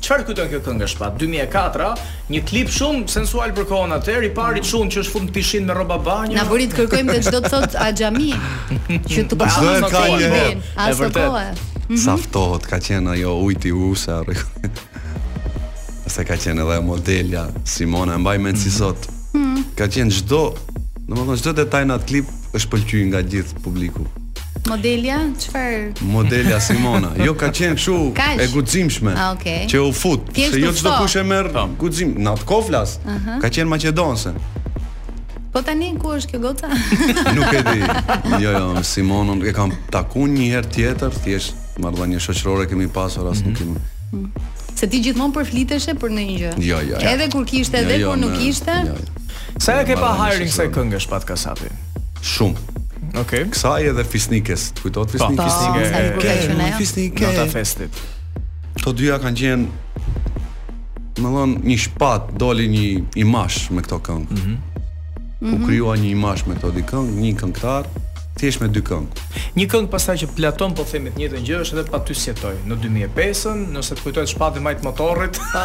Çfarë të kujton kjo këngë Shpat? Dy mijë e katër a? Një klip shumë sensual për kohën atëherë, i pari çun që është fut në pishinë me rroba banjo. Na bëri të kërkojmë dhe ç'do të thotë Axhami që të Çdo e ka një herë. E vërtetë. Atë kohë. Mhm. Sa ftohtë ka qenë ai uji use a rri. Se ka qenë edhe modelja Simona, e mbaj mend si sot. Ka qenë çdo, domethënë çdo detaj në atë klip është pëlqy nga gjithë publiku. Modelja, çfarë? Modelja Simona. Jo ka qenë kështu e guximshme. Ah, okay. Që u fut, se jo çdo kush e merr po. guxim. Në atë kohë flas. Uh -huh. Ka qenë maqedonse. Po tani ku është kjo goca? Nuk e di. Jo, jo, Simonën e kam taku një herë tjetër, thjesht marrëdhënie shoqërore kemi pasur as nuk kemi. Mm -hmm. Se ti gjithmonë përfliteshe për ndonjë gjë. Jo, jo. Edhe kur kishte, edhe jo, jo, kur nuk kishte. Jo, jo. Sa e ke pa hajrin kësaj kënge Shpat Kasapi? Shumë. Okej. Okay. Kësaj edhe Fisnikes, të kujtohet po. Fisnike. Po, Fisnike. Fisnike. Nota Festit. Këto dyja kanë qenë domethënë një Shpat doli një imazh me këto këngë. Mhm. Mm -hmm. U krijua një imazh me këto dy këngë, një këngëtar, thjesht me dy këngë. Një këngë pastaj që Platon po themi të njëjtën gjë është edhe pa ty s'jetoj në 2005-ën, nëse të kujtohet Shpati majë motorrit. Po.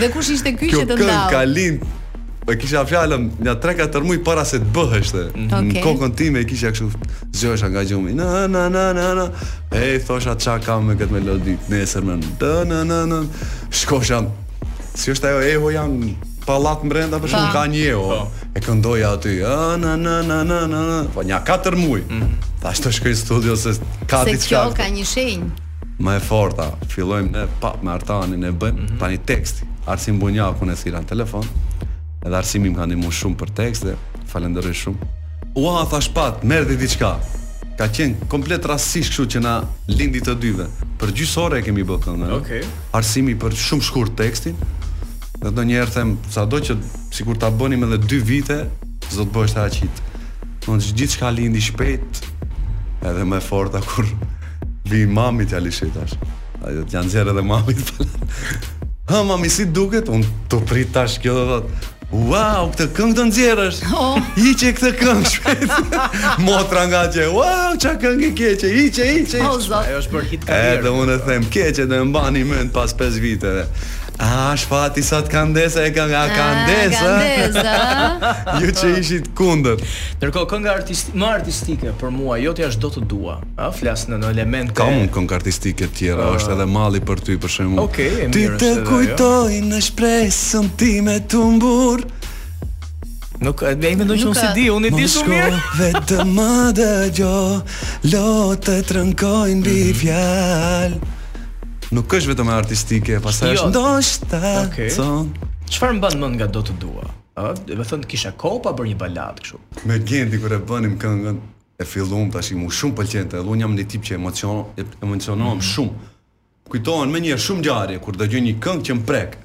Dhe kush ishte ky që të ndau? Kjo këngë ka lind E kisha fjalën nja 3-4 muaj para se të bëheshte. Mm -hmm. Në kokën time e kisha kështu zgjohesha nga gjumi. Na na na na na. E thosha ça kam me këtë melodi. Nesër më na na na na. Shkosha. Si është ajo eho jam në pallat mbrenda për shkak ka një eho. Po. E këndoja aty. Na na na na na na. Po nja 4 muaj. Mm -hmm. Thash të shkoj në studio se ka diçka. Se kjo ka një shenjë. Më e forta, fillojmë ne prap me Artanin e bëjmë mm -hmm. tani teksti. Arsim Bunjakun e thirra në telefon. Edhe Arsimi më ka ndihmuar shumë për tekst dhe e falenderoj shumë. Ua thash pat, merrti diçka. Ka qenë komplet rastësisht kështu që na lindi të dyve. Për gjysë ore e kemi bërë këngën. Okej. Okay. Arsimi për shumë shkurt tekstin. Dhe ndonjëherë them, sado që sikur ta bënim edhe dy vite, s'do të bëheshte aq hit. Në gjithçka lindi shpejt, edhe më e forta kur Vi mamit t'ia lëshoj tash. Ajo t'ia nxjerr edhe mamit. ha, mami si të duket? Unë te pritsha kjo do thot. Wow, këtë këngë do nxjerrësh. Oh. Hiqe këtë këngë shpejt. Motra nga që, wow, ça këngë e keqe. Hiqe, hiqe. Oh, Ajo është për hit karriere. Edhe unë them keqe do e mbani mend pas 5 viteve. A, Shpati sa të kandesa e ka nga kandesa. Kandesa. Ju që ishit kunder. Ndërkohë, kënga artisti, më artistike për mua, jotja është Do të dua. Ëh, flas në në elemente. Kam un këngë artistike të tjera, uh, është edhe malli për ty për shembull. Okej, okay, e mirë. Ti të kujtoj në shpresën time të humbur. Nuk e mendo që unë s'i di, unë i di shumë mirë. Vetëm më dëgjo, lotë të trënkojnë mbi mhm. fjalë. Nuk është vetëm artistike, pastaj jo. është ndoshta. Okej. Çfarë mban mend nga do të dua? Ëh, do të thotë kisha kohë pa bërë një balad kështu. Me Gentin kur e bënim këngën, e filluam tash mu shumë më pëlqente edhe unë jam një tip që emocion emocionohem mm -hmm. shumë kujtohen menjëherë shumë ngjarje kur dëgjoj një këngë që më prek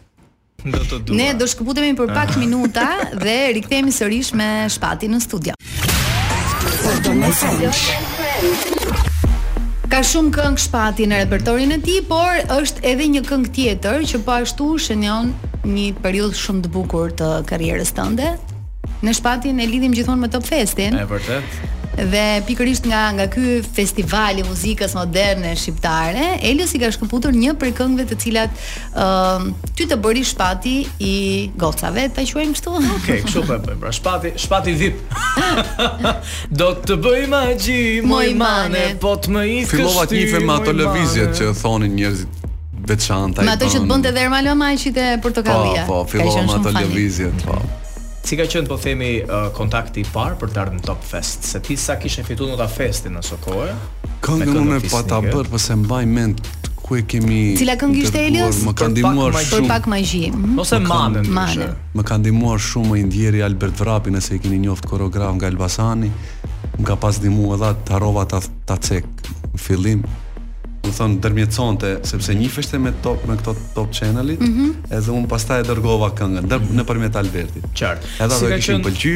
do të dua ne do shkëputemi për pak ah. minuta dhe rikthehemi sërish me Shpatin në studio Ka shumë këngë Shpati në repertorin e tij, por është edhe një këngë tjetër që po ashtu shënjon një periudhë shumë të bukur të karrierës tënde, Ne Shpatin e lidhim gjithmonë me Top Festin. E vërtet. Dhe pikërisht nga nga ky festival i muzikës moderne shqiptare, Eliosi ka shkëputur një prej këngëve të cilat ë uh, ty të bëri Shpati i gocave, ta quajmë kështu. Okej, okay, kështu po e bëjmë. Pra Shpati, Shpati vip. Do të bëj magji, moj mane, po të më ikësh. Fillova të njifem me ato lëvizjet që thonin njerëzit veçanta i bën. Me atë që të bënte dhe Ermal Mamaqi te Portokallia. Po, po, fillova me ato lëvizjet, po. Si ka qenë po themi uh, kontakti i parë për të ardhur në Top Fest? Se ti sa kishe fituar Nota Festin në atë kohë? Këngë më me pa ta bër, po s'e mbaj mend ku e kemi Cila këngë ishte Elios? Më ka ndihmuar shumë për pak magji. Mhm. Ose Mane. Mane. Më ka ndihmuar shumë i ndjeri Albert Vrapi, nëse e keni njoft koreograf nga Elbasani. Më ka pas ndihmuar edhe ta rrova ta ta cek në fillim. do të thënë ndërmjetësonte sepse njifeshte me top me këta Top Channelit mm -hmm. edhe un pastaj e dërgova këngën mm -hmm. nëpërmjet Albertit. Qartë. Edhe si e kishin pëlqy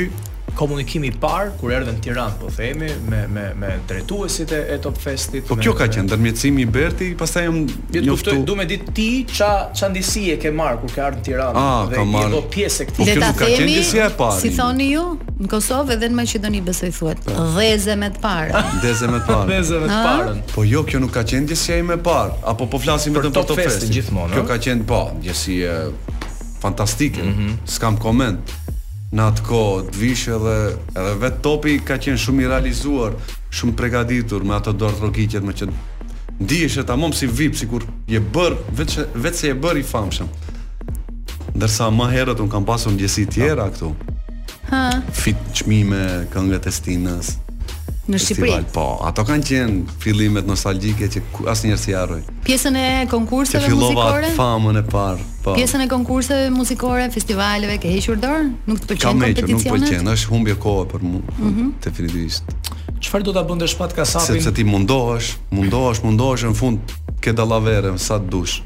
komunikimi i parë kur erdhe në Tiranë, po themi me me me drejtuesit e, e Top Festit. Po kjo ka qenë ndërmjetësimi i Berti, pastaj jam njoftu. Do me ditë ti ça ça ndjesie ke marr kur ke ardhur në Tiranë ah, dhe je bë pjesë e këtij. Po kjo nuk ka qenë ndjesia e parë. Si thoni ju? Në Kosovë edhe në Maqedoni besoj thuhet po. ndeze me të parë. Ndeze me të parë. Ndeze me të parë. Po jo, kjo nuk ka qenë ndjesia ime e parë, apo po flasim vetëm për Top Festin gjithmonë. Kjo ka qenë po, ndjesi fantastike. Mm -hmm. S'kam koment. Në atë kohë të vish edhe edhe vet topi ka qenë shumë i realizuar, shumë pregaditur me ato duartrokitjet me që ndiheshe tamam si VIP sikur je bër vetë vetë se je bër i famshëm. Ndërsa më herët un kam pasur ndjesi tjera këtu. Hë. Fit çmime këngët e Stinës. Në Shqipëri. Festival, po, ato kanë qenë fillimet nostalgjike që asnjëherë s'i harroj. Pjesën e konkurseve muzikore. Që fillova muzikore? famën e parë, po. Pjesën e konkurseve muzikore, festivaleve ke hequr dorë? Nuk të pëlqen kompeticionet? Kam hequr, nuk pëlqen, është humbje kohë për mua. Mm -hmm. Definitivisht. Çfarë do ta bënte Shpat Kasapin? Sepse ti mundohesh, mundohesh, mundohesh në fund ke dallavere sa të dush.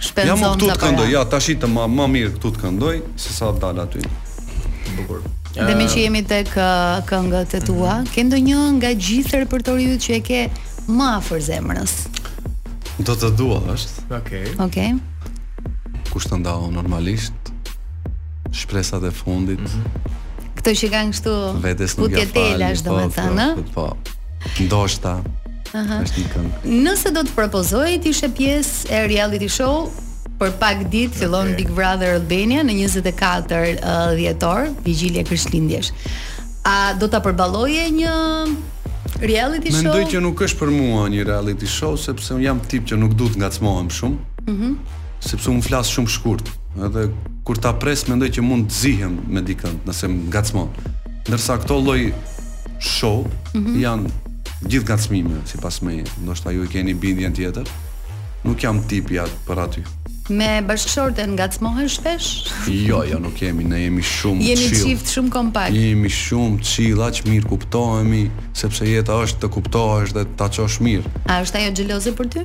Shpenzon ja më këtu të këndoj, ja tash i të më, më mirë këtu të këndoj, sesa të dal aty. Bukur. Dhe meqë jemi tek këngët e tua, mm -hmm. ke ndonjë nga gjithë repertoriu që e ke më afër zemrës? Do të dua, është. Okej. Okay. Okej. Okay. Kush të ndau normalisht? Shpresat e fundit. Mm -hmm. Këto që kanë kështu futje telash, domethënë, po, ëh? Po. po, po. Ndoshta Aha. Është një këngë. Nëse do të propozohej të ishe pjesë e reality show për pak ditë fillon okay. Big Brother Albania në 24 uh, dhjetor, vigjilje Krishtlindjesh. A do ta përballoje një reality show? Mendoj që nuk është për mua një reality show sepse un jam tip që nuk duhet ngacmohem shumë. Mhm. Mm sepse un flas shumë shkurt. Edhe kur ta pres mendoj që mund të zihem me dikënd nëse më ngacmon. Ndërsa këto lloj show mm -hmm. janë Gjithë ngacmime, sipas meje, ndoshta ju e keni bindjen tjetër, nuk jam tipi për aty. Me bashkëshorten ngacmoheni shpesh? Jo, jo, nuk jemi, ne jemi shumë chill. Jeni çift shumë kompakt. Jemi shumë chill, aq mirë kuptohemi, sepse jeta është të kuptohesh dhe ta çosh mirë. A është ajo xheloze për ty?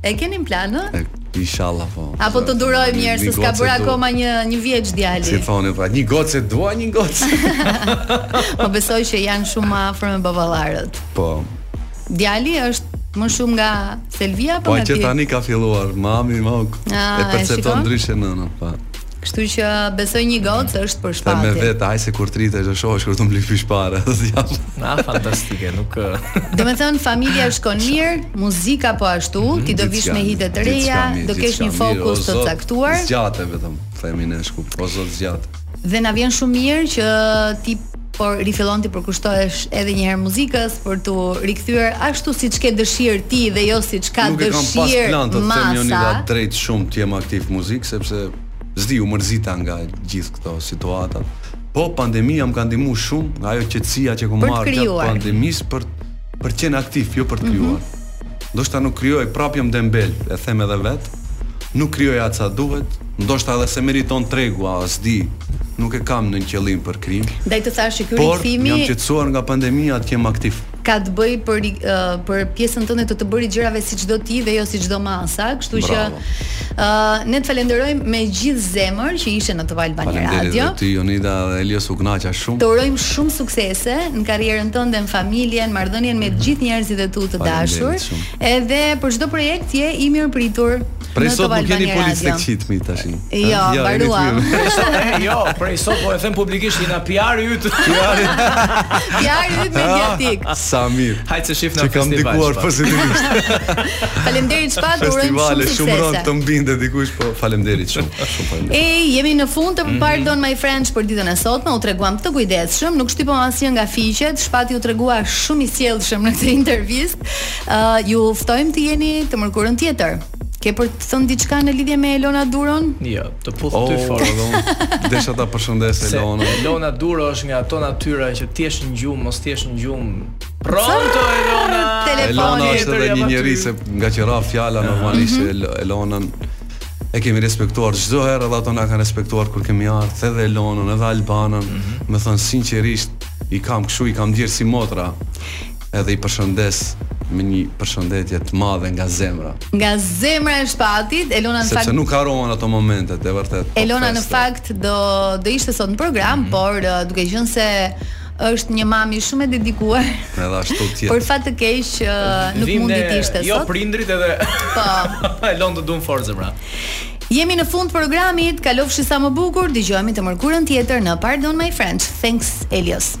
E keni në plan, ë? Inshallah po. Apo të durojmë një herë se s'ka bërë akoma një vjeç djali. Si thonë pra, një gocë dua një gocë. po besoj që janë shumë më afër me baballarët. Po. Djali është më shumë nga Selvia apo po, nga ti? Po që tani ka filluar, mami më ah, e percepton ndryshe nëna, po. Kështu që besoj një gocë është për Shpatin. Them me vetë, ai se kur të rritesh do shohësh kur të mbledhësh para, do të jap. Na fantastike, nuk. Domethën familja shkon mirë, muzika po ashtu, mm -hmm, ti do vish me hite të reja, do kesh një fokus të caktuar. Zgjate vetëm, themi në shqip, o zot zgjat. Dhe na vjen shumë mirë që ti po rifillon t'i përkushtohesh edhe një herë muzikës për t'u rikthyer ashtu siç ke dëshirë ti dhe jo siç ka dëshirë masa. Nuk e kam pas plan të them Jonida drejt shumë të jem aktiv në muzikë sepse s'di u mërzita nga gjithë këto situata. Po pandemia më ka ndihmuar shumë nga ajo qetësia që kam marrë gjatë pandemisë për për të qenë aktiv, jo për të mhm. krijuar. Mm -hmm. Ndoshta nuk krijoj prapë jam dembel, e them edhe vetë. Nuk krijoj aq sa duhet, ndoshta edhe s'e meriton tregu a s'di, nuk e kam ndonjë qëllim për krim. Ndaj të thashë që ky rikthimi Por jam qetësuar nga pandemia të jem aktiv. Ka të bëjë për për pjesën tënde të të bërit gjërave siç do ti dhe jo siç do masa, kështu që Bravo. Ë ne të falenderojmë me gjithë zemër që ishe në Top Albania Radio. Faleminderit ty Jonida dhe Elios u kënaqa shumë. Të urojmë shumë suksese në karrierën tënde, në familjen, në marrëdhënien me të gjithë njerëzit e tu të dashur. Edhe për çdo projekt je i mirëpritur. Prej sot nuk keni policë tek çitmi tash. Jo, mbaruam. Jo, prej sot po e them publikisht jena PR yt. PR yt mediatik. Sa mirë. Hajt se shifna në festival. Që kam ndikuar pozitivisht. faleminderit Shpat, të urojmë shumë suksese. Shumë rëndë të mbinte dikush, po faleminderit shumë. Shumë faleminderit. Ej, jemi në fund të mm -hmm. Pardon My Friends për ditën e sotme. U treguam të kujdesshëm, nuk shtypëm asnjë nga fiqet. Shpati u tregua shumë i sjellshëm në këtë intervistë. Uh, ju ftojmë të jeni të mërkurën tjetër. Ke për të thënë diçka në lidhje me Elona Duron? Jo, të puth ty oh, fort. Oh, Desha ta përshëndes Elona. Se Elona Duro është nga ato natyra që ti je në gjumë, mos ti je në gjumë. Pronto Elona. Telefoni. Elona është edhe një njerëz se nga që ra fjala normalisht mm -hmm. Elonën e kemi respektuar çdo herë dhe ato na kanë respektuar kur kemi ardhur edhe Elonën edhe Albanën. Mm -hmm. Me thonë sinqerisht i kam kshu, i kam gjer si motra. edhe i përshëndes me një përshëndetje të madhe nga zemra. Nga zemra e Shpatit, Elona në fakt Sepse nuk harrohen ato momentet, e vërtetë. Po Elona në fakt do do ishte sot në program, mm -hmm. por uh, duke qenë se është një mami shumë e dedikuar. Edhe ashtu ti. Për fat të keq uh, nuk mundi të ishte jo sot. Jo prindrit edhe. Po. Elona të duan fort zemra. Jemi në fund të programit, kalofshi sa më bukur, dëgjohemi të mërkurën tjetër në Pardon My Friends. Thanks Elios.